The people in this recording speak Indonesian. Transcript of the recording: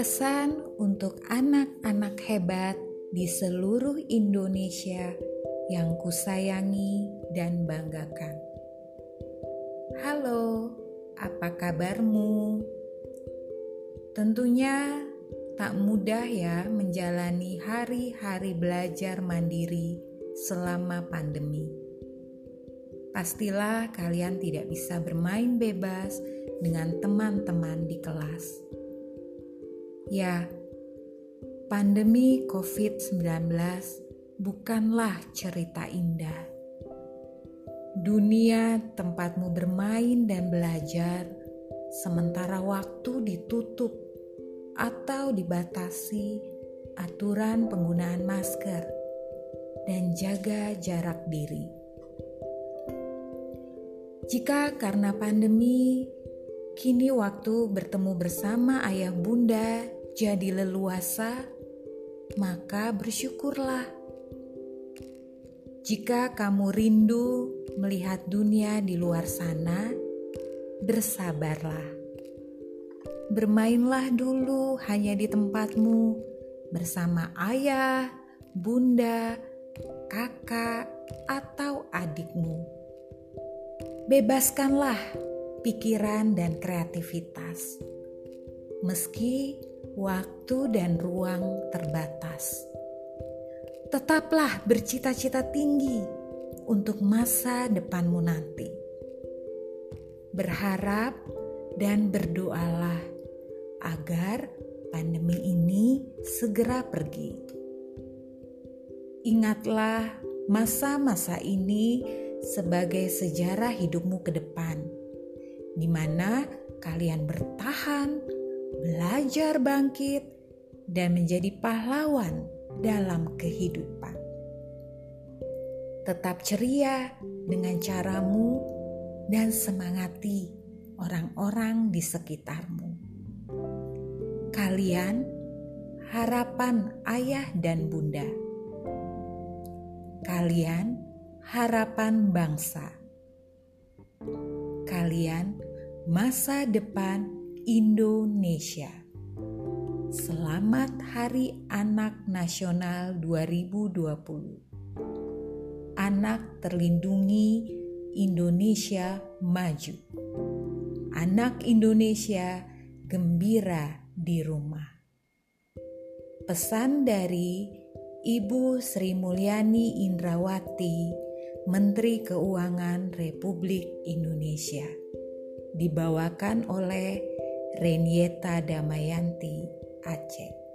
Pesan untuk anak-anak hebat di seluruh Indonesia yang kusayangi dan banggakan. Halo, apa kabarmu? Tentunya tak mudah ya menjalani hari-hari belajar mandiri selama pandemi. Pastilah kalian tidak bisa bermain bebas dengan teman-teman di kelas Ya, pandemi COVID-19 bukanlah cerita indah. Dunia tempatmu bermain dan belajar, sementara waktu ditutup atau dibatasi aturan penggunaan masker dan jaga jarak diri. Jika karena pandemi, kini waktu bertemu bersama ayah bunda jadi leluasa, maka bersyukurlah. Jika kamu rindu melihat dunia di luar sana, bersabarlah. Bermainlah dulu hanya di tempatmu bersama ayah, bunda, kakak, atau adikmu. Bebaskanlah pikiran dan kreativitas. Meski waktu dan ruang terbatas. Tetaplah bercita-cita tinggi untuk masa depanmu nanti. Berharap dan berdoalah agar pandemi ini segera pergi. Ingatlah masa-masa ini sebagai sejarah hidupmu ke depan, di mana kalian bertahan belajar bangkit, dan menjadi pahlawan dalam kehidupan. Tetap ceria dengan caramu dan semangati orang-orang di sekitarmu. Kalian harapan ayah dan bunda. Kalian harapan bangsa. Kalian masa depan Indonesia. Selamat Hari Anak Nasional 2020. Anak terlindungi Indonesia maju. Anak Indonesia gembira di rumah. Pesan dari Ibu Sri Mulyani Indrawati, Menteri Keuangan Republik Indonesia. Dibawakan oleh Renieta Damayanti Aceh